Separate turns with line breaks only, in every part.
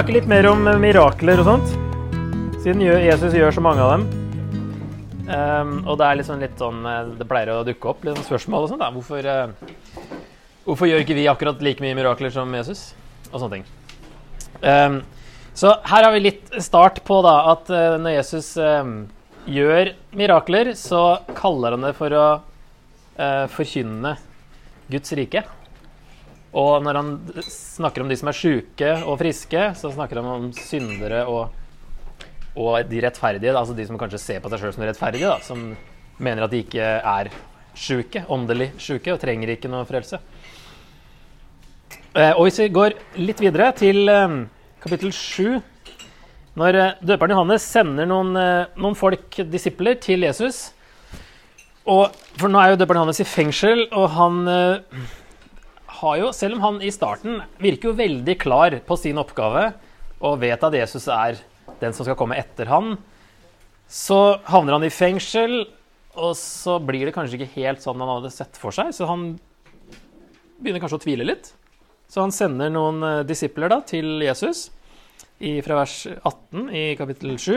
snakke litt mer om mirakler og sånt. Siden Jesus gjør så mange av dem. Um, og det er liksom litt sånn eh, Det pleier å dukke opp litt sånn spørsmål og sånt. Da. Hvorfor, uh, hvorfor gjør ikke vi akkurat like mye mirakler som Jesus? Og sånne ting. Um, så her har vi litt start på da, at uh, når Jesus um, gjør mirakler, så kaller han det for å uh, forkynne Guds rike. Og når han snakker om de som er sjuke og friske, så snakker han om syndere og og de rettferdige, altså de som kanskje ser på seg sjøl som rettferdige, da, som mener at de ikke er sjuke, åndelig sjuke, og trenger ikke noe frelse. Eh, og hvis vi går litt videre til eh, kapittel 7 Når eh, døperen Johannes sender noen, noen folk, disipler, til Jesus og, For nå er jo døperen Johannes i fengsel, og han har jo, selv om han i starten virker jo veldig klar på sin oppgave og vet at Jesus er den som skal komme etter han. Så havner han i fengsel, og så blir det kanskje ikke helt sånn han hadde sett for seg. Så han begynner kanskje å tvile litt. Så han sender noen uh, disipler da, til Jesus i, fra vers 18 i kapittel 7.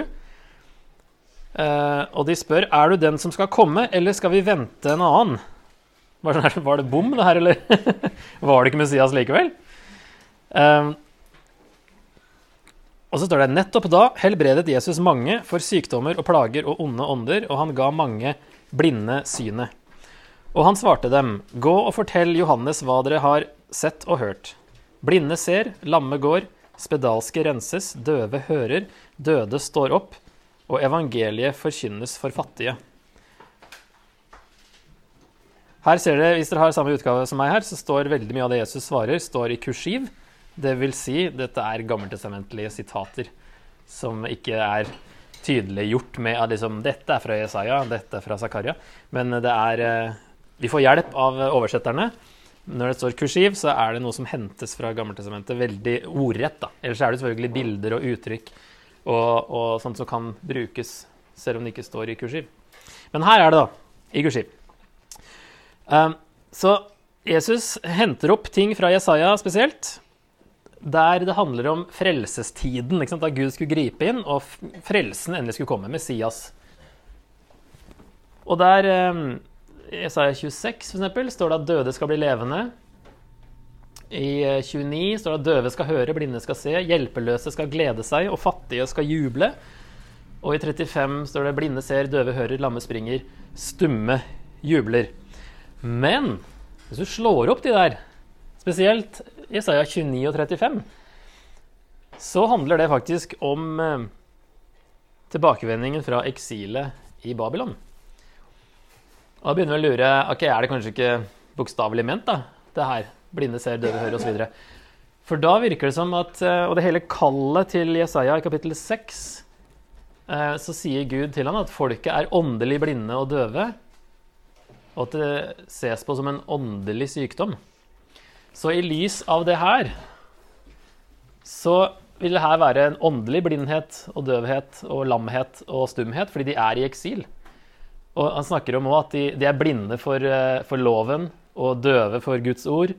Uh, eh, og de spør er du den som skal komme, eller skal vi vente en annen. Var det, var det bom, det her, eller var det ikke Messias likevel? Um, og så står det nettopp da helbredet Jesus mange for sykdommer og plager og onde ånder, og han ga mange blinde synet. Og han svarte dem, gå og fortell Johannes hva dere har sett og hørt. Blinde ser, lamme går, spedalske renses, døve hører, døde står opp, og evangeliet forkynnes for fattige. Her ser dere, Hvis dere har samme utgave som meg her, så står veldig mye av det Jesus svarer, står i kursiv. Det vil si, dette er gammeltestamentlige sitater som ikke er tydelig gjort med at liksom, dette er fra Jesaja, dette er fra Zakaria. Men det er eh, Vi får hjelp av oversetterne. Når det står kursiv, så er det noe som hentes fra Gammeltestamentet veldig ordrett. Ellers er det selvfølgelig bilder og uttrykk og, og sånt som kan brukes selv om det ikke står i kursiv. Men her er det, da, i kursiv. Um, så Jesus henter opp ting fra Jesaja spesielt, der det handler om frelsestiden, da Gud skulle gripe inn og frelsen endelig skulle komme. Messias. Og der I Jesaja 26 for står det at døde skal bli levende. I 29 eh, står det at døve skal høre, blinde skal se, hjelpeløse skal glede seg, og fattige skal juble. Og i 35 står det blinde ser, døve hører, lamme springer, stumme jubler. Men hvis du slår opp de der, spesielt Jesaja 29 og 35, så handler det faktisk om eh, tilbakevendingen fra eksilet i Babylon. Og Da begynner vi å lure ok, er det kanskje ikke bokstavelig ment, da, det her. Blinde ser, døve hører osv. For da virker det som at eh, Og det hele kallet til Jesaja i kapittel 6 eh, så sier Gud til ham at folket er åndelig blinde og døve, og at det ses på som en åndelig sykdom. Så i lys av det her så vil det her være en åndelig blindhet og døvhet og lamhet og stumhet, fordi de er i eksil. Og han snakker om at de, de er blinde for, eh, for, loven og døve for Guds ord.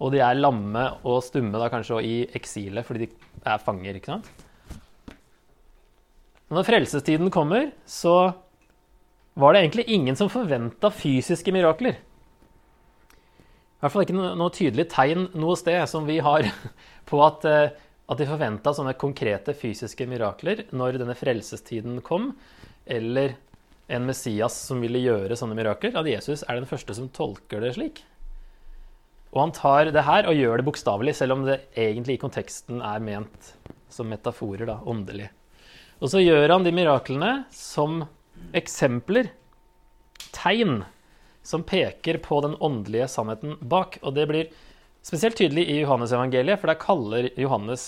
Og de er lamme og stumme da kanskje i eksilet fordi de er fanger. ikke sant? Når frelsestiden kommer, så var det egentlig ingen som forventa fysiske mirakler. I hvert fall ikke noe, tydelig tegn noe sted som vi har på at, eh, at de forventa sånne konkrete fysiske mirakler når denne frelsestiden kom, eller en Messias som ville gjøre sånne mirakler. At Jesus er den første som tolker det slik. Og han tar det her og gjør det bokstavelig, selv om det egentlig i konteksten er ment som metaforer, da, åndelig. Og så gjør han de miraklene som eksempler, tegn som peker på den åndelige sannheten bak. Og det blir spesielt tydelig i Johannes-evangeliet, for der kaller Johannes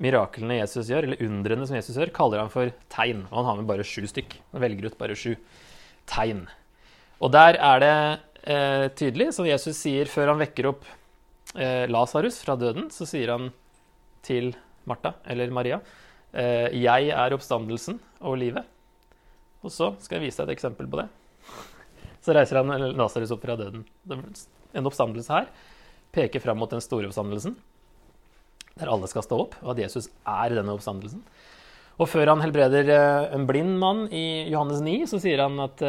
miraklene Jesus gjør, eller undrene som Jesus gjør, kaller han for tegn. Og han har med bare sju stykk. Han velger ut bare sju tegn. Og der er det eh, tydelig, som Jesus sier før han vekker opp eh, Lasarus fra døden, så sier han til Martha, eller Maria, eh, 'Jeg er oppstandelsen og livet'. Og så skal jeg vise deg et eksempel på det. Så reiser han Lasarus opp fra døden. En oppstandelse her peker fram mot den store oppstandelsen. der alle skal stå opp, og at Jesus er denne oppstandelsen. Og før han helbreder eh, en blind mann i Johannes 9, så sier han at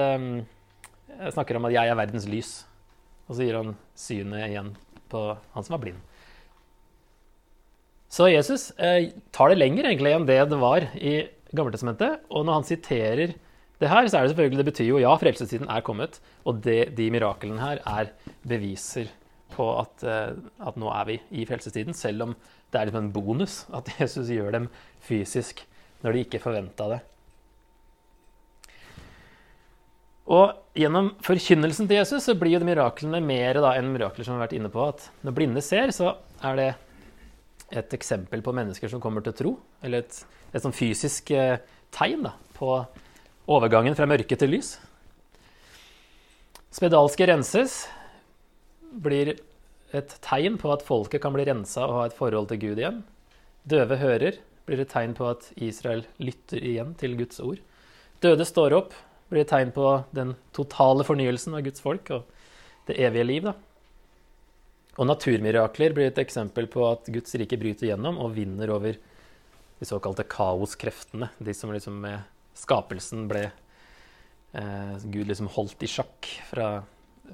jeg snakker om at 'jeg er verdens lys'. Og så gir han synet igjen på han som var blind. Så Jesus eh, tar det lenger egentlig enn det det var i Gammeltestamentet. Og når han siterer det her, så er det selvfølgelig, det betyr jo ja, frelsestiden er kommet. Og det, de miraklene her er beviser på at, eh, at, nå er vi i frelsestiden, selv om det er liksom en bonus at Jesus gjør dem fysisk når de ikke forventa det. Og gjennom forkynnelsen til Jesus så blir jo de miraklene mer da, enn mirakler som har vært inne på. At når blinde ser, så er det et eksempel på mennesker som kommer til tro. Eller et, et sånn fysisk eh, tegn da, på overgangen fra mørke til lys. Spedalske renses blir et tegn på at folket kan bli rensa og ha et forhold til Gud igjen. Døve hører blir et tegn på at Israel lytter igjen til Guds ord. Døde står opp blir et tegn på den totale fornyelsen av Guds folk og det evige liv. Da. Og naturmirakler blir et eksempel på at Guds rike bryter gjennom og vinner over de såkalte kaoskreftene. De som liksom med skapelsen ble eh, Gud liksom holdt i sjakk fra,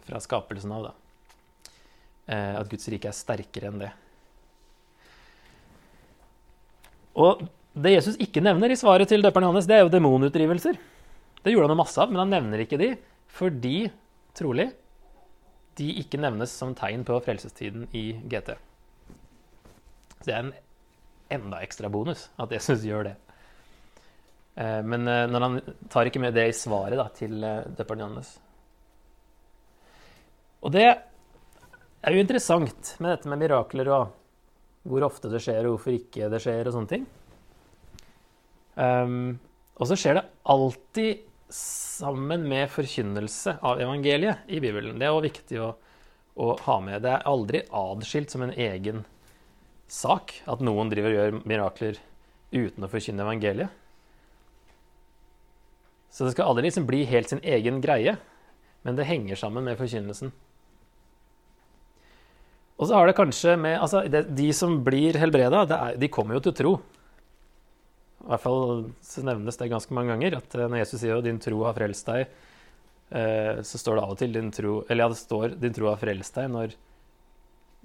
fra skapelsen av. da. Eh, at Guds rike er sterkere enn det. Og det Jesus ikke nevner i svaret til døperen Johannes, det er jo demonutdrivelser. Det gjorde han masse av, men han nevner ikke de fordi, trolig, de ikke nevnes som tegn på frelsestiden i GT. Så det er en enda ekstra bonus at Jesus gjør det. Eh, men eh, når han tar ikke med det i svaret da, til Depardianes. Og det er jo interessant med dette med mirakler og hvor ofte det skjer, og hvorfor ikke det skjer, og sånne ting. Um, og så skjer det alltid sammen med forkynnelse av evangeliet i Bibelen. Det er også viktig å, å ha med. Det er aldri adskilt som en egen sak at noen driver og gjør mirakler uten å forkynne evangeliet. Så det skal aldri liksom bli helt sin egen greie, men det henger sammen med forkynnelsen. Og så har det kanskje med altså, det, De som blir helbreda, de kommer jo til tro. I hvert fall så nevnes det ganske mange ganger at eh, når Jesus sier at 'din tro har frelst deg', eh, så står det av og til din tro, eller ja, det står 'din tro har frelst deg' når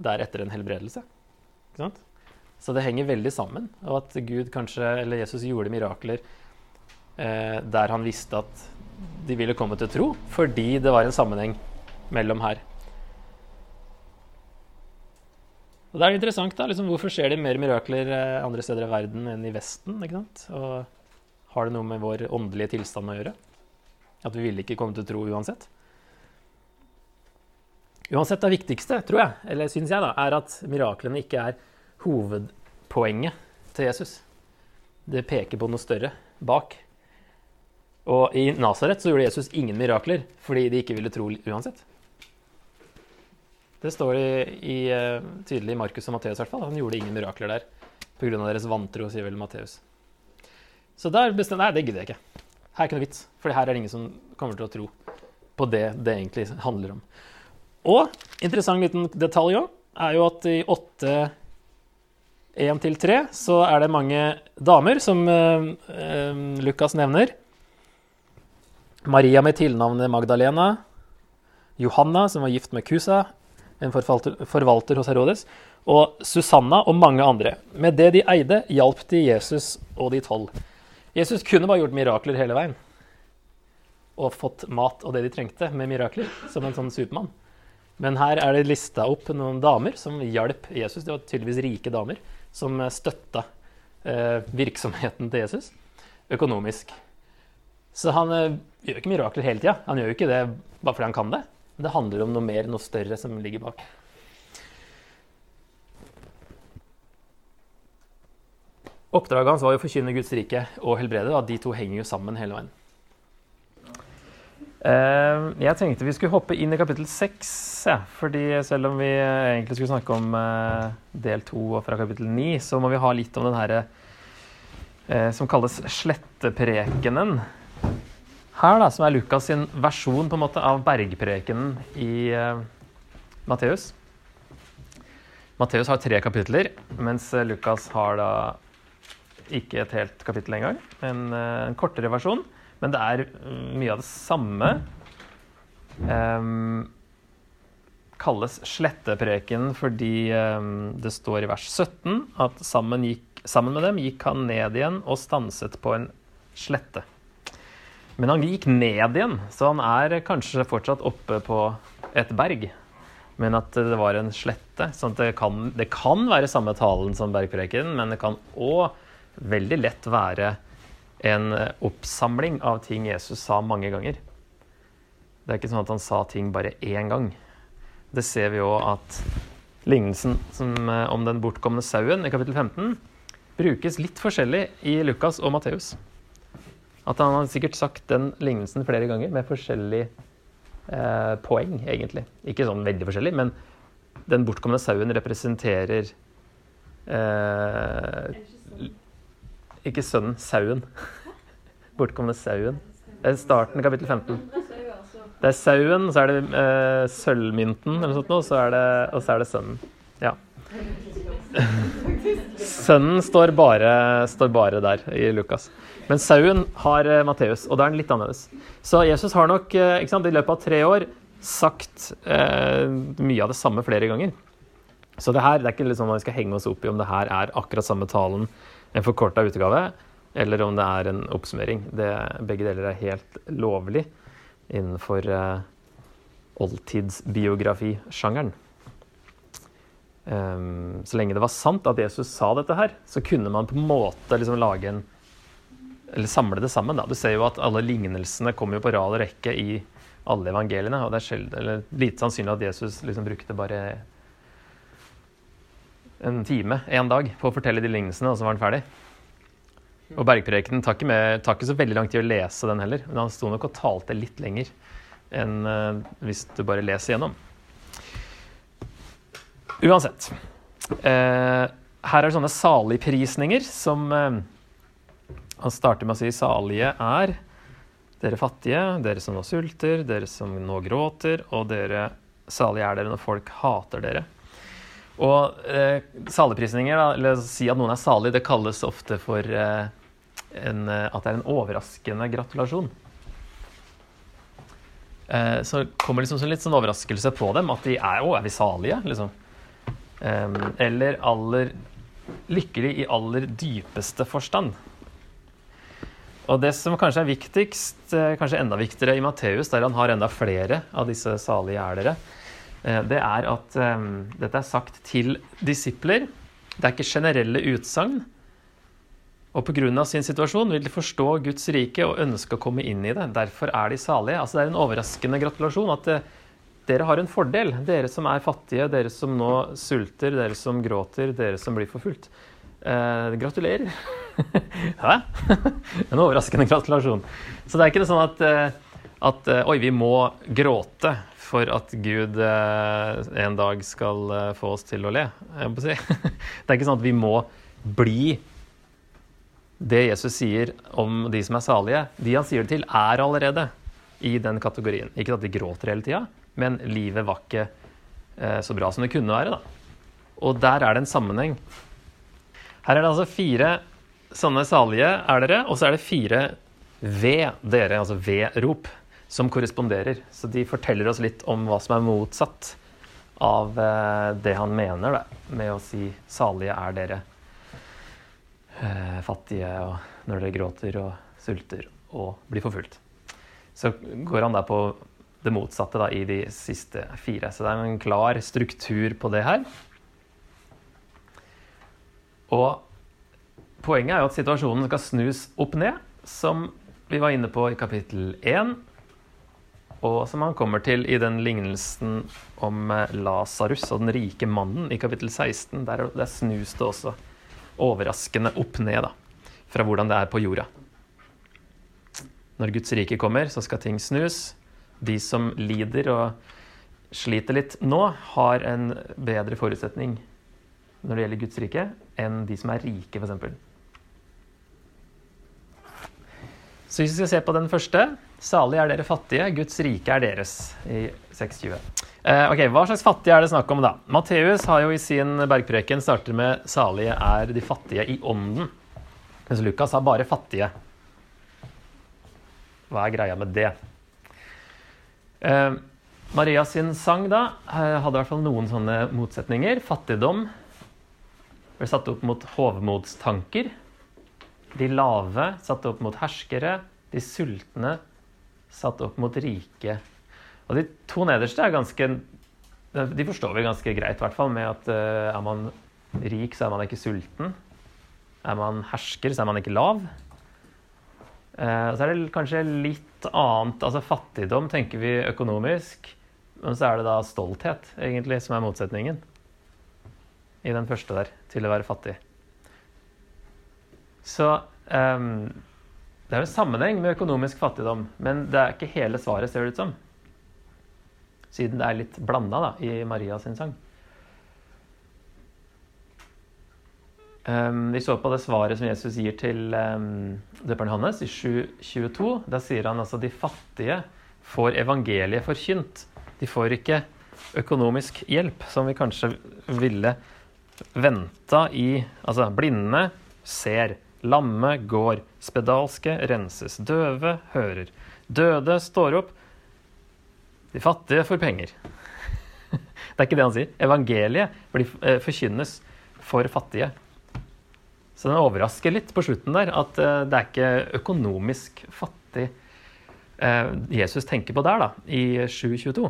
det er etter en helbredelse. Ikke sant? Så det henger veldig sammen. Og at Gud kanskje, eller Jesus gjorde mirakler der han visste at de ville komme til tro, fordi det var en sammenheng mellom her. Og det er interessant, da. Liksom, hvorfor skjer det mer mirakler eh, andre steder i verden enn i Vesten? ikke sant? Og har det noe med vår åndelige tilstand å gjøre? At vi ville ikke komme til tro uansett? Uansett, det viktigste, tror jeg, eller syns jeg, da, er at miraklene ikke er hovedpoenget til Jesus. Det peker på noe større bak. Og i Nasaret gjorde Jesus ingen mirakler fordi de ikke ville tro uansett. Det står i, i, uh, tydelig i Markus og Matteus. Han gjorde ingen mirakler der pga. deres vantro, sier vel Matteus. Så der bestemte Nei, det gidder jeg ikke. Her er ikke noe vits, for her er det ingen som kommer til å tro på det det egentlig handler om. Og interessant liten detalj òg er jo at i 8 1 3 så er det mange damer som uh, uh, Lukas nevner. Maria med tilnavnet Magdalena. Johanna, som var gift med Kusa en forvalter, forvalter hos Herodes, og Susanna og mange andre. Med det de eide, hjalp de Jesus og de tolv. Jesus kunne bare gjort mirakler hele veien. Og fått mat og det de trengte med mirakler, som en sånn Supermann. Men her er det lista opp noen damer som hjalp Jesus. Det var tydeligvis rike damer som støtta eh, virksomheten til Jesus økonomisk. Så han eh, gjør ikke mirakler hele tida. Han gjør jo ikke det bare fordi han kan det. Men Det handler om noe mer, noe større som ligger bak. Oppdraget hans var jo å forkynne Guds rike og helbrede. og De to henger jo sammen hele veien. Eh, jeg tenkte vi skulle hoppe inn i kapittel seks. Ja, fordi selv om vi egentlig skulle snakke om eh, del to fra kapittel ni, så må vi ha litt om den herre eh, som kalles sletteprekenen her, da, som er Lukas sin versjon på en måte av bergprekenen i uh, Matteus. Matteus har tre kapitler, mens Lukas har da ikke et helt kapittel engang. En, uh, en kortere versjon. Men det er mye av det samme. Um, kalles slettepreken fordi um, det står i vers 17 at sammen, gikk, sammen med dem gikk han ned igjen og stanset på en slette. Men han gikk ned igjen, så han er kanskje fortsatt oppe på et berg. Men at det var en slette. sånn at det kan, det kan være samme talen som bergpreken, men det kan òg veldig lett være en oppsamling av ting Jesus sa mange ganger. Det er ikke sånn at han sa ting bare én gang. Det ser vi òg at lignelsen som, eh, om den bortkomne sauen i kapittel 15 brukes litt forskjellig i Lukas og Matteus. At han har sikkert sagt den lignelsen flere ganger med forskjellig eh, poeng, egentlig. Ikke sånn veldig forskjellig, men den bortkomne sauen representerer eh, Ikke sønnen, sauen. Bortkomne sauen. Det er starten av kapittel 15. Det er sauen, så er det eh, sølvmynten, eller noe sånt, og så er det sønnen. Ja. Sønnen står bare, står bare, der i Lukas. Men sauen har uh, Matteus, og da er den litt annerledes. Så Jesus har nok uh, sant, i løpet av tre år sagt eh, mye av det samme flere ganger. Så det her, det er ikke liksom vi skal henge oss opp i om det her er akkurat samme talen, en forkorta utgave, eller om det er en oppsummering. Det, begge deler er helt lovlig innenfor uh, oldtidsbiografisjangeren. Um, så lenge det var sant at Jesus sa dette her, så kunne man på en måte liksom lage en Eller samle det sammen. Da. Du ser jo at alle lignelsene kommer jo på rad og rekke i alle evangeliene. Og det er sjelden, eller lite sannsynlig at Jesus liksom brukte bare en time, en dag, på å fortelle de lignelsene, og så var han ferdig. Og Bergprekenen tar ikke, så veldig lang tid å lese den heller. Men han sto nok og talte litt lenger enn uh, hvis du bare leser gjennom. Uansett. Uh, her er sånne saligprisninger som uh, Han starter med å si 'salige er dere fattige, dere som nå sulter, dere som nå gråter', og dere salige er dere når folk hater dere'. Og eh, saligprisninger, eller å si at noen er salig, det kalles ofte for eh, en, eh, at det er en overraskende gratulasjon. Eh, så kommer liksom litt sånn overraskelse på dem at de er Å, er vi salige? Liksom. Eller aller lykkelig i aller dypeste forstand. Og det som kanskje er viktigst, eh, kanskje enda viktigere i Matteus, der han har enda flere av disse salige er eh, det er at dette er sagt til disipler. Det er ikke generelle utsagn, og pga. sin situasjon vil de forstå Guds rike og ønske å komme inn i det. Derfor er de salige. Altså Det er en overraskende gratulasjon at det, eh, dere har en fordel. Dere som er fattige, dere som nå sulter, dere som gråter, dere som blir forfulgt. Eh, gratulerer. Hæ? en overraskende gratulasjon. Så det er ikke sånn at, eh, at eh, oi, vi må gråte for at Gud en dag skal få oss til å le. Si. det er ikke sånn at vi må bli det Jesus sier om de som er salige, de han sier det til, er allerede i den kategorien. Ikke at de gråter hele tida, men livet var ikke eh, så bra som det kunne være. Da. Og der er det en sammenheng. Her er det altså fire sånne salige er dere, og så er det fire ved dere, altså ved-rop, som korresponderer. Så de forteller oss litt om hva som er motsatt av eh, det han mener da, med å si 'salige er dere' eh, fattige, og når dere gråter og sulter og blir forfulgt. Så går han der på det motsatte da, i de siste fire. Så det er en klar struktur på det her. Og poenget er jo at situasjonen skal snus opp ned, som vi var inne på i kapittel 1, og som han kommer til i den lignelsen om Lasarus og den rike mannen i kapittel 16. Der, der snus det også overraskende opp ned da, fra hvordan det er på jorda. Når Guds rike kommer, så skal ting snus. De som lider og sliter litt nå, har en bedre forutsetning når det gjelder Guds rike, enn de som er rike, f.eks. Så hvis vi skal se på den første Salig er dere fattige, Guds rike er deres. I 620. Eh, ok, Hva slags fattige er det snakk om, da? Matteus har jo i sin bergpreken startet med 'Salige er de fattige i ånden'. Mens Lukas har bare 'fattige'. Hva er greia med det? Eh, Maria sin sang da eh, hadde i hvert fall noen sånne motsetninger. Fattigdom ble satt opp mot hovmodstanker. De lave satt opp mot herskere. De sultne satt opp mot rike. Og de to nederste er ganske De forstår vi ganske greit, i hvert fall, med at uh, er man rik, så er man ikke sulten. Er man hersker, så er man ikke lav. Uh, så er det kanskje litt annet Altså fattigdom tenker vi økonomisk. Men så er det da stolthet, egentlig, som er motsetningen. I den første der, til å være fattig. Så um, det er jo en sammenheng med økonomisk fattigdom, men det er ikke hele svaret, ser det ut som. Siden det er litt blanda i Maria sin sang. Vi så på det svaret som Jesus gir til um, døperen Hannes i 7.22. Da sier han altså de fattige får evangeliet forkynt. De får ikke økonomisk hjelp, som vi kanskje ville venta i Altså, blinde ser. Lamme går, spedalske renses, døve hører. Døde står opp, de fattige får penger. Det er ikke det han sier. Evangeliet blir, eh, forkynnes for fattige. Så den overrasker litt på slutten der, at eh, det er ikke økonomisk fattig eh, Jesus tenker på der, da, i 722.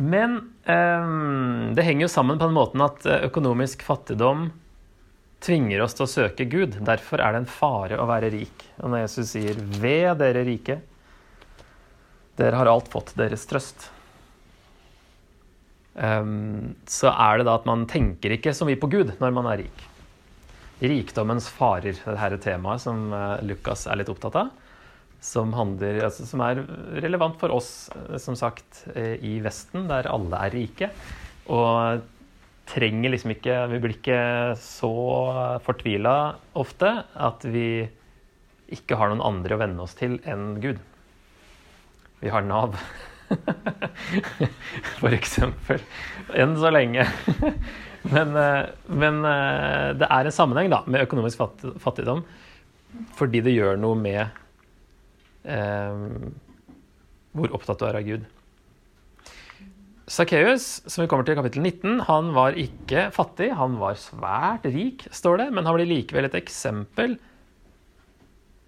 Men det henger jo sammen på den måten at økonomisk fattigdom tvinger oss til å søke Gud. Derfor er det en fare å være rik. Og når Jesus sier 'Ved dere rike', dere har alt fått deres trøst. Um, så er det da at man tenker ikke så mye på Gud når man er rik. Rikdommens farer, dette temaet som uh, Lukas er litt opptatt av. Som, handler, altså, som er relevant for oss, eh, som sagt, uh, i Vesten, der alle er rike. Og trenger liksom ikke Vi blir ikke så fortvila ofte at vi ikke har noen andre å venne oss til enn Gud. Vi har Nav, for eksempel. Enn så lenge. Men, eh, men, eh, det er en sammenheng da, med økonomisk fattigdom fordi det gjør noe med eh, hvor opptatt du er av Gud. Sakkeus, som vi kommer til i kapittel 19, han var ikke fattig. Han var svært rik, står det, men han blir likevel et eksempel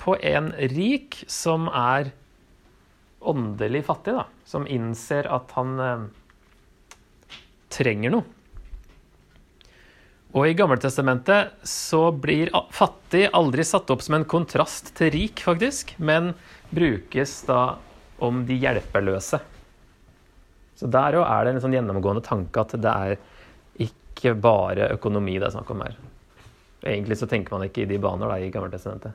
på en rik som er åndelig fattig, da. Som innser at han eh, trenger noe. Og i Gammeltestamentet så blir fattig aldri satt opp som en kontrast til rik, faktisk, men brukes da om de hjelpeløse. Så der òg er det en sånn gjennomgående tanke at det er ikke bare økonomi det er snakk om her. Egentlig så tenker man ikke i de baner da, i Gammeltestamentet.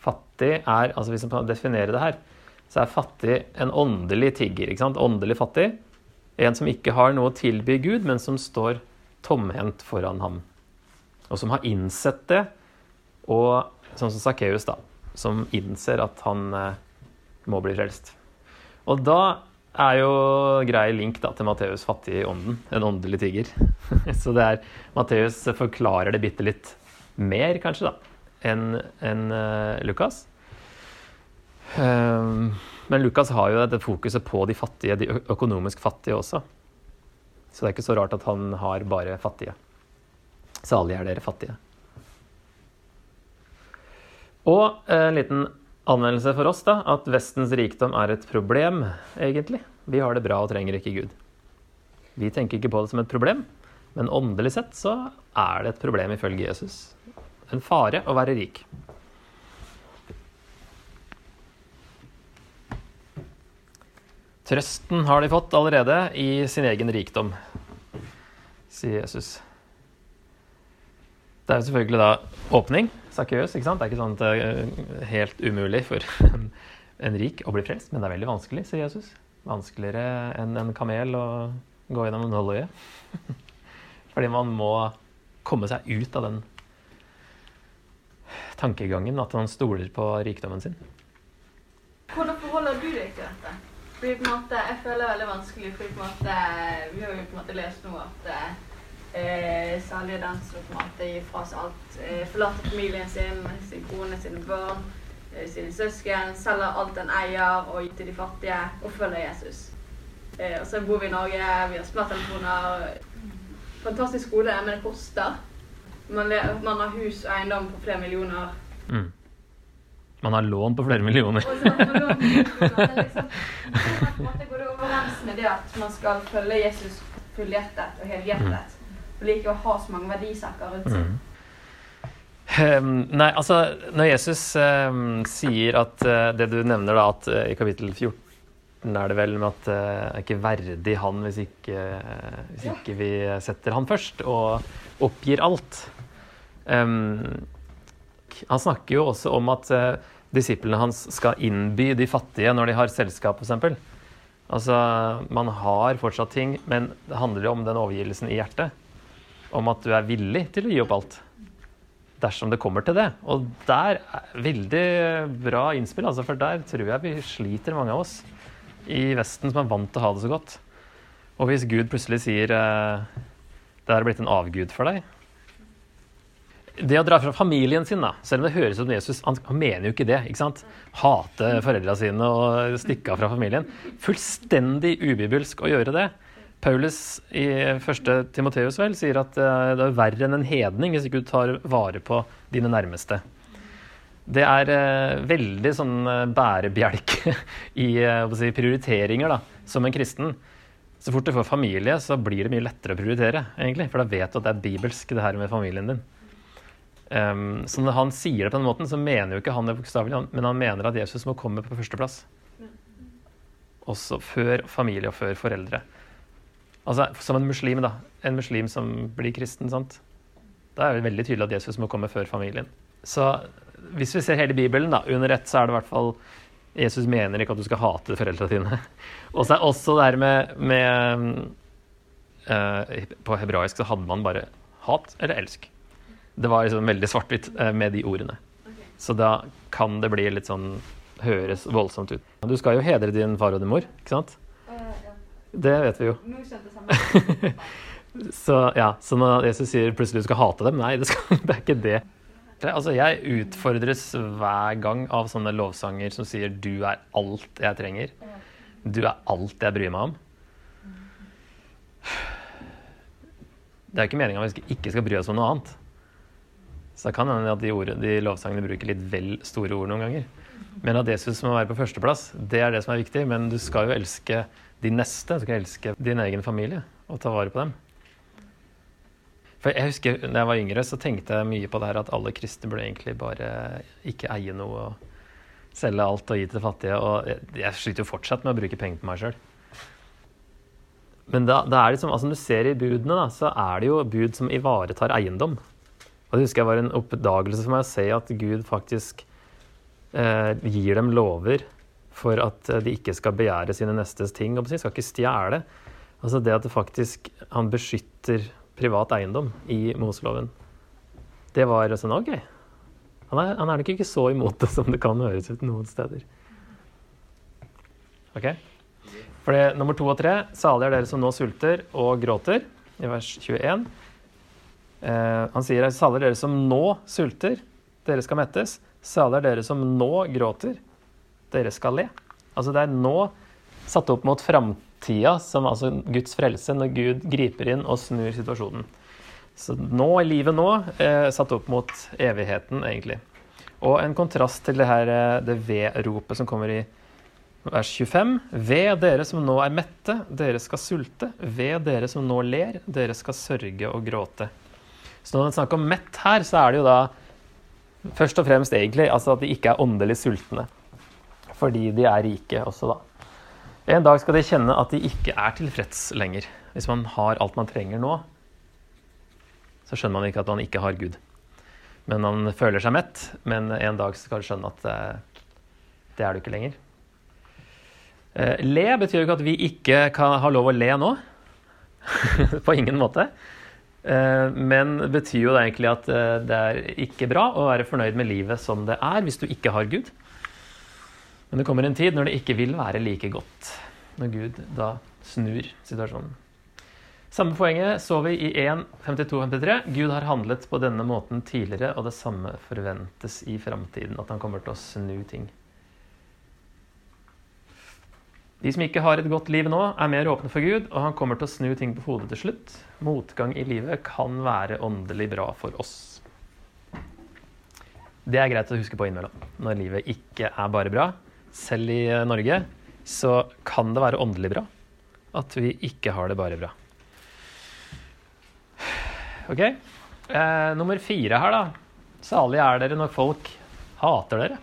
Fattig er, altså Hvis man definerer det her, så er fattig en åndelig tigger. ikke sant? Åndelig fattig. En som ikke har noe å tilby Gud, men som står tomhendt foran ham. Og som har innsett det, og sånn som Sakkeus, da, som innser at han eh, må bli frelst. Og da er jo grei link da, til Matteus' fattig i ånden, en åndelig tigger. Så det er Matteus forklarer det bitte litt mer, kanskje, da, enn en, uh, Lukas. Um, men Lukas har jo dette fokuset på de fattige, de økonomisk fattige også. Så det er ikke så rart at han har bare fattige. Salige er dere fattige. Og en liten anvendelse for oss da, at Vestens rikdom er et problem, egentlig. Vi har det bra og trenger ikke Gud. Vi tenker ikke på det som et problem, men åndelig sett så er det et problem ifølge Jesus. En fare å være rik. Trøsten har de fått allerede i sin egen rikdom, sier Jesus. Det er jo selvfølgelig da åpning. Sakkeus. ikke sant? Det er ikke sånn at det er helt umulig for en rik å bli frelst, men det er veldig vanskelig, sier Jesus. Vanskeligere enn en kamel å gå gjennom halvøye. Fordi man må komme seg ut av den tankegangen at han stoler på rikdommen sin.
Hvordan forholder du deg til dette? Fordi på en måte, Jeg føler det er veldig vanskelig, fordi på en måte, vi har jo på en måte lest nå at eh, den som på en måte gir fra seg alt, eh, forlater familien sin, sin kone, sine barn, eh, sine søsken, selger alt en eier og gir til de fattige, og følger Jesus. Eh, og så bor vi i Norge, vi har smarttelefoner. Fantastisk skole, men det koster. Man, man har hus og eiendom på flere millioner.
Mm. Man har lån på flere millioner.
Og så man lån liksom, måte går det overens med det at man skal følge Jesus fullhjertet og helhjertet. Og like å ha så mange verdisaker rundt seg.
Mm. Um, nei, altså Når Jesus um, sier at uh, det du nevner da, at uh, i kapittel 14 er det vel med at uh, det er ikke verdig han hvis ikke, hvis ikke vi setter han først og oppgir alt. Um, han snakker jo også om at uh, disiplene hans skal innby de fattige når de har selskap, f.eks. Altså, man har fortsatt ting, men det handler jo om den overgivelsen i hjertet. Om at du er villig til å gi opp alt. Dersom det kommer til det. Og der er veldig bra innspill, altså, for der tror jeg vi sliter, mange av oss i Vesten som er vant til å ha det så godt. Og hvis Gud plutselig sier uh, det er blitt en avgud for deg, det å dra fra familien sin, da, selv om det høres ut som Jesus Han, mener jo ikke det. ikke sant? Hate foreldra sine og stikke av fra familien. Fullstendig ubibelsk å gjøre det. Paulus i første Timoteus vel sier at eh, det er verre enn en hedning hvis ikke du tar vare på dine nærmeste. Det er eh, veldig sånn eh, bærebjelke i si, prioriteringer da, som en kristen. Så fort du får familie, så blir det mye lettere å prioritere, egentlig. For da vet du at det er bibelsk, det her med familien din. Um, så når han sier det på den måten, så mener jo ikke han det bokstavelig, men han mener at Jesus må komme på førsteplass. Også før familie og før foreldre. Altså som en muslim, da. En muslim som blir kristen, sant. Da er det veldig tydelig at Jesus må komme før familien. Så hvis vi ser hele Bibelen da, under ett, så er det i hvert fall Jesus mener ikke at du skal hate foreldrene dine. Og så er også det her med, med uh, På hebraisk så hadde man bare hat eller elsk. Det var liksom veldig svart-hvitt eh, med de ordene. Okay. Så da kan det bli litt sånn høres voldsomt ut. Du skal jo hedre din far og din mor, ikke sant? Uh, ja. Det vet vi jo.
Nå skjønte jeg
så ja, så når Jesus sier plutselig du skal hate dem, nei, det, skal, det er ikke det. Altså, jeg utfordres hver gang av sånne lovsanger som sier 'du er alt jeg trenger'. Du er alt jeg bryr meg om. Det er jo ikke meninga vi ikke skal bry oss om noe annet. Så det kan hende at de, ord, de lovsangene bruker litt vel store ord noen ganger. Men at Jesus må være på førsteplass, det er det som er viktig. Men du skal jo elske de neste. Du skal elske din egen familie og ta vare på dem. For jeg husker da jeg var yngre, så tenkte jeg mye på det her at alle kristne burde egentlig bare ikke eie noe og selge alt og gi til fattige. Og jeg sliter jo fortsatt med å bruke penger på meg sjøl. Men da, da er det som, altså når du ser i budene, da, så er det jo bud som ivaretar eiendom. Og det husker jeg var en oppdagelse for meg å se at Gud faktisk eh, gir dem lover for at eh, de ikke skal begjære sine nestes ting. Og de skal ikke stjele. Altså det at det faktisk, han beskytter privat eiendom i Moseloven. Det var sånn OK. Han er, han er nok ikke så imot det som det kan høres ut noen steder. OK? For det, nummer to og tre, salige er dere som nå sulter og gråter, i vers 21. Eh, han sier salig dere som nå sulter, dere skal mettes. Salig er dere som nå gråter, dere skal le. Altså det er nå satt opp mot framtida, som altså Guds frelse, når Gud griper inn og snur situasjonen. Så nå livet nå, eh, satt opp mot evigheten, egentlig. Og en kontrast til det her eh, det ved-ropet som kommer i vers 25. Ved dere som nå er mette, dere skal sulte. Ved dere som nå ler, dere skal sørge og gråte. Så når det er snakk om mett her, så er det jo da først og fremst egentlig altså at de ikke er åndelig sultne. Fordi de er rike også, da. En dag skal de kjenne at de ikke er tilfreds lenger. Hvis man har alt man trenger nå, så skjønner man ikke at man ikke har Gud. Men man føler seg mett, men en dag skal du skjønne at eh, det er du ikke lenger. Eh, le betyr jo ikke at vi ikke kan ha lov å le nå. På ingen måte. Eh, men betyr jo det egentlig at eh, det er ikke bra å være fornøyd med livet som det er, hvis du ikke har Gud. Men det kommer en tid når det ikke vil være like godt. Når Gud da snur situasjonen. Samme poenget så vi i 1.52-53. Gud har handlet på denne måten tidligere, og det samme forventes i framtiden. At han kommer til å snu ting. De som ikke har et godt liv nå, er mer åpne for Gud, og han kommer til å snu ting på hodet til slutt. Motgang i livet kan være åndelig bra for oss. Det er greit å huske på innimellom. Når livet ikke er bare bra, selv i Norge, så kan det være åndelig bra at vi ikke har det bare bra. Ok. Eh, nummer fire her, da. Salige er dere når folk hater dere.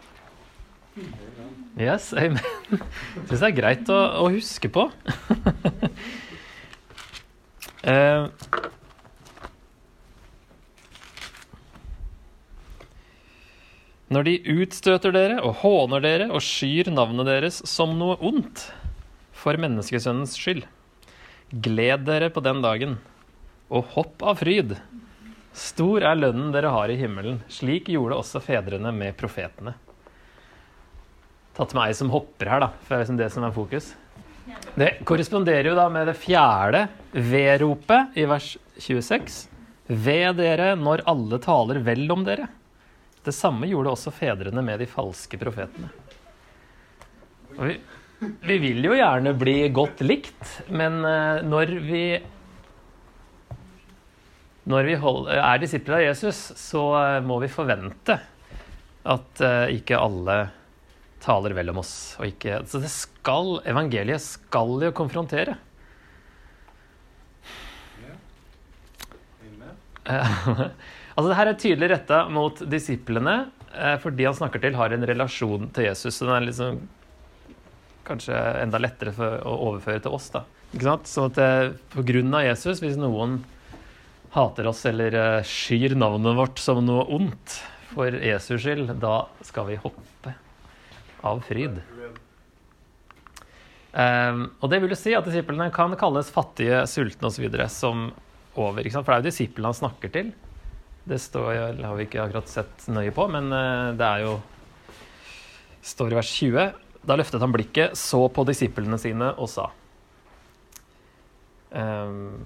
Yes, amen. Syns det er greit å, å huske på. uh, når de utstøter dere og håner dere og skyr navnet deres som noe ondt for menneskesønnens skyld, gled dere på den dagen og hopp av fryd. Stor er lønnen dere har i himmelen. Slik gjorde også fedrene med profetene. Tatt ei som hopper her, da, for det er liksom det som er fokus. Det korresponderer jo da med det fjerde ved-ropet i vers 26. Ved dere når alle taler vel om dere. Det samme gjorde også fedrene med de falske profetene. Vi, vi, vil jo gjerne bli godt likt, men eh, når vi når vi holder, er disipler av Jesus, så eh, må vi forvente at ikke alle taler vel om oss. Og ikke, så det skal, evangeliet skal jo konfrontere. altså det her er tydelig retta mot disiplene, for de han snakker til, har en relasjon til Jesus. Så den er liksom kanskje enda lettere å overføre til oss. da. Ikke sant? Sånn at uh, på grunn av Jesus, hvis noen hater oss eller skyr navnet vårt som noe ondt for Jesus skyld, da skal vi hoppe av fryd. Um, og det vil jo si at disiplene kan kalles fattige, sultne osv. som over. ikke sant? For det er jo disiplene han snakker til. Det står, har vi ikke akkurat sett nøye på, men uh, det er jo står i vers 20. Da løftet han blikket, så på disiplene sine og sa um,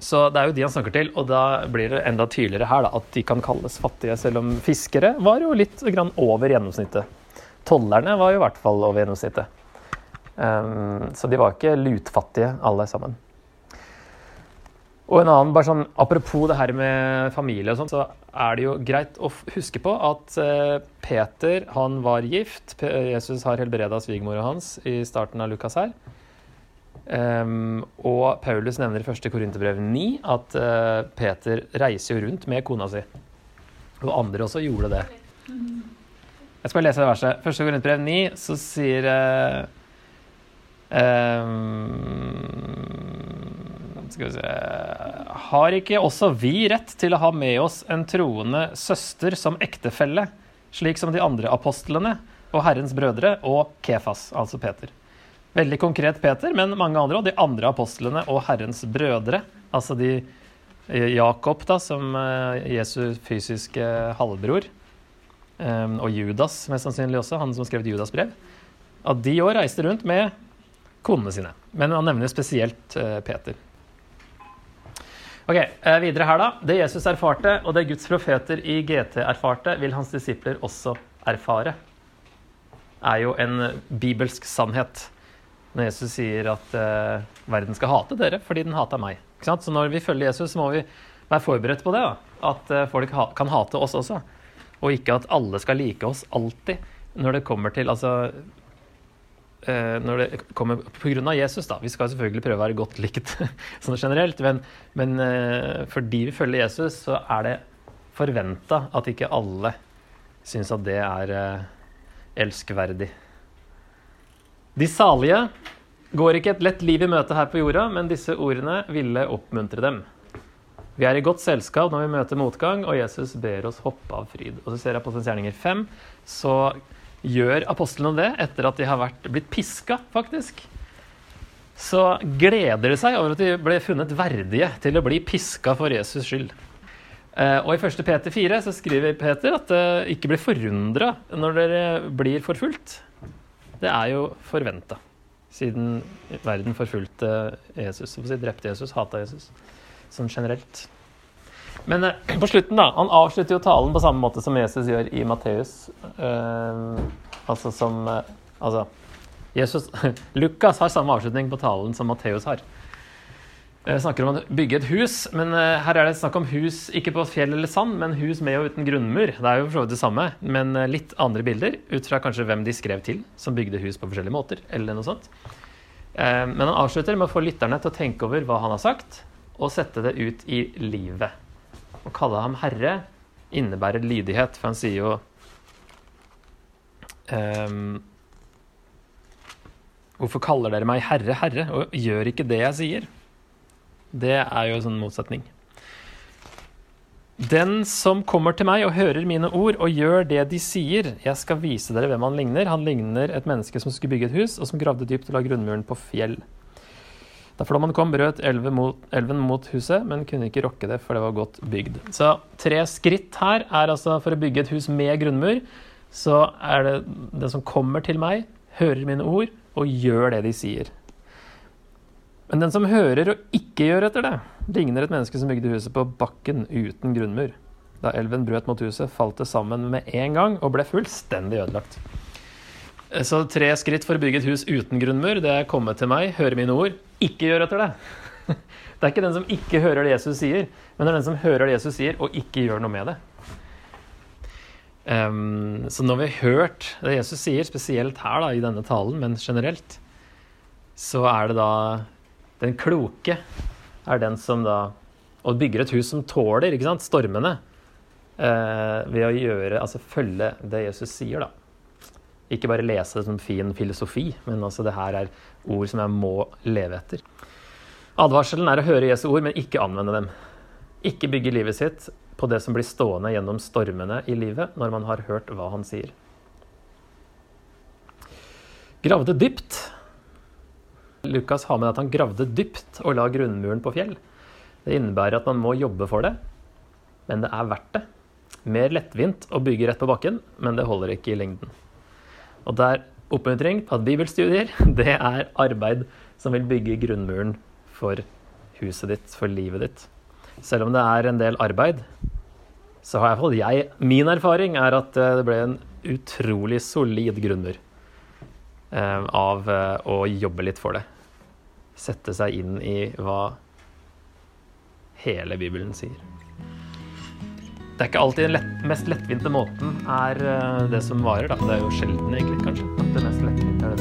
så det er jo de han snakker til, og da blir det enda tydeligere her da, at de kan kalles fattige, selv om fiskere var jo litt over gjennomsnittet. Tollerne var jo i hvert fall over gjennomsnittet. Um, så de var ikke lutfattige, alle sammen. Og en annen, bare sånn, Apropos det her med familie, og sånt, så er det jo greit å huske på at uh, Peter han var gift. Jesus har helbreda svigermora hans i starten av Lukas her. Um, og Paulus nevner i første Korinterbrev 9 at uh, Peter reiser jo rundt med kona si. Og andre også gjorde det. Jeg skal lese det verset. Første Korinterbrev 9 så sier uh, um, Skal vi se Har ikke også vi rett til å ha med oss en troende søster som ektefelle, slik som de andre apostlene og Herrens brødre og Kefas, altså Peter? Veldig konkret Peter, men mange andre, og de andre apostlene og Herrens brødre. Altså de eh, Jakob, da, som Jesus Jesu fysiske halvbror. Eh, og Judas, mest sannsynlig også, han som skrev Judas brev. At de òg reiste rundt med konene sine. Men han nevner spesielt Peter. Ok, Videre her, da. Det Jesus erfarte, og det Guds profeter i GT erfarte, vil hans disipler også erfare. Er jo en bibelsk sannhet når Jesus sier at uh, verden skal hate dere fordi den hata meg. Så når vi følger Jesus, så må vi være forberedt på det. Da. At folk ha kan hate oss også. Og ikke at alle skal like oss alltid når det kommer til altså uh, når det kommer av Jesus, da. Vi skal selvfølgelig prøve å være godt likt sånn generelt, men, men fordi vi følger Jesus, så er det forventa at ikke alle syns at det er elskverdig. De salige går ikke et lett liv i møte her på jorda, men disse ordene ville oppmuntre dem. Vi er i godt selskap når vi møter motgang, og Jesus ber oss hoppe av fryd. Og så ser jeg på gjerninger 5, så gjør apostlene det etter at de har vært, blitt piska, faktisk. så gleder de seg over at de ble funnet verdige til å bli piska for Jesus skyld. Eh, og i 1. Peter 4 så skriver Peter at det ikke blir forundra når dere blir forfulgt. Det er jo forventa, siden verden forfulgte Jesus. Drepte Jesus, hata Jesus, sånn generelt. Men uh, på slutten, da. Han avslutter jo talen på samme måte som Jesus gjør i Matteus. Uh, altså som Altså Jesus, Lukas har samme avslutning på talen som Matteus har. Jeg eh, snakker om å bygge et hus, men eh, her er det snakk om hus ikke på fjell eller sand, men hus med og uten grunnmur. Det er jo for så vidt det samme, men eh, litt andre bilder, ut fra kanskje hvem de skrev til, som bygde hus på forskjellige måter, eller noe sånt. Men han avslutter med å få lytterne til å tenke over hva han har sagt, og sette det ut i livet. Å kalle ham herre innebærer lydighet, for han sier jo um, Hvorfor kaller dere meg herre, herre, og gjør ikke det jeg sier? Det er jo en sånn motsetning. Den som kommer til meg og hører mine ord og gjør det de sier, jeg skal vise dere hvem han ligner. Han ligner et menneske som skulle bygge et hus, og som gravde dypt og la grunnmuren på fjell. Da flommen kom, brøt elven mot, elven mot huset, men kunne ikke rokke det, for det var godt bygd. Så tre skritt her er altså for å bygge et hus med grunnmur. Så er det den som kommer til meg, hører mine ord og gjør det de sier. Men den som hører og ikke gjør etter det, ligner et menneske som bygde huset på bakken uten grunnmur. Da elven brøt mot huset, falt det sammen med en gang og ble fullstendig ødelagt. Så tre skritt for å bygge et hus uten grunnmur, det er komme til meg, høre mine ord, ikke gjør etter det. Det er ikke den som ikke hører det Jesus sier, men det er den som hører det Jesus sier, og ikke gjør noe med det. Um, så når vi har hørt det Jesus sier, spesielt her da, i denne talen, men generelt, så er det da den kloke er den som da Og bygger et hus som tåler ikke sant, stormene. Uh, ved å gjøre, altså følge det Jesus sier, da. Ikke bare lese det som fin filosofi, men altså det her er ord som jeg må leve etter. Advarselen er å høre Jesu ord, men ikke anvende dem. Ikke bygge livet sitt på det som blir stående gjennom stormene i livet når man har hørt hva han sier. Gravde dypt. Lukas har med at han gravde dypt og la grunnmuren på fjell. Det innebærer at man må jobbe for det, men det er verdt det. Mer lettvint å bygge rett på bakken, men det holder ikke i lengden. Og der oppmuntring på at bibelstudier, det er arbeid som vil bygge grunnmuren for huset ditt, for livet ditt. Selv om det er en del arbeid, så har iallfall jeg Min erfaring er at eh, det ble en utrolig solid grunnmur eh, av eh, å jobbe litt for det. Sette seg inn i hva hele Bibelen sier det er ikke alltid den lett, mest lettvinte måten er eh, det som varer, da. Det er jo sjelden, egentlig, kanskje. At det mest lettvinte er det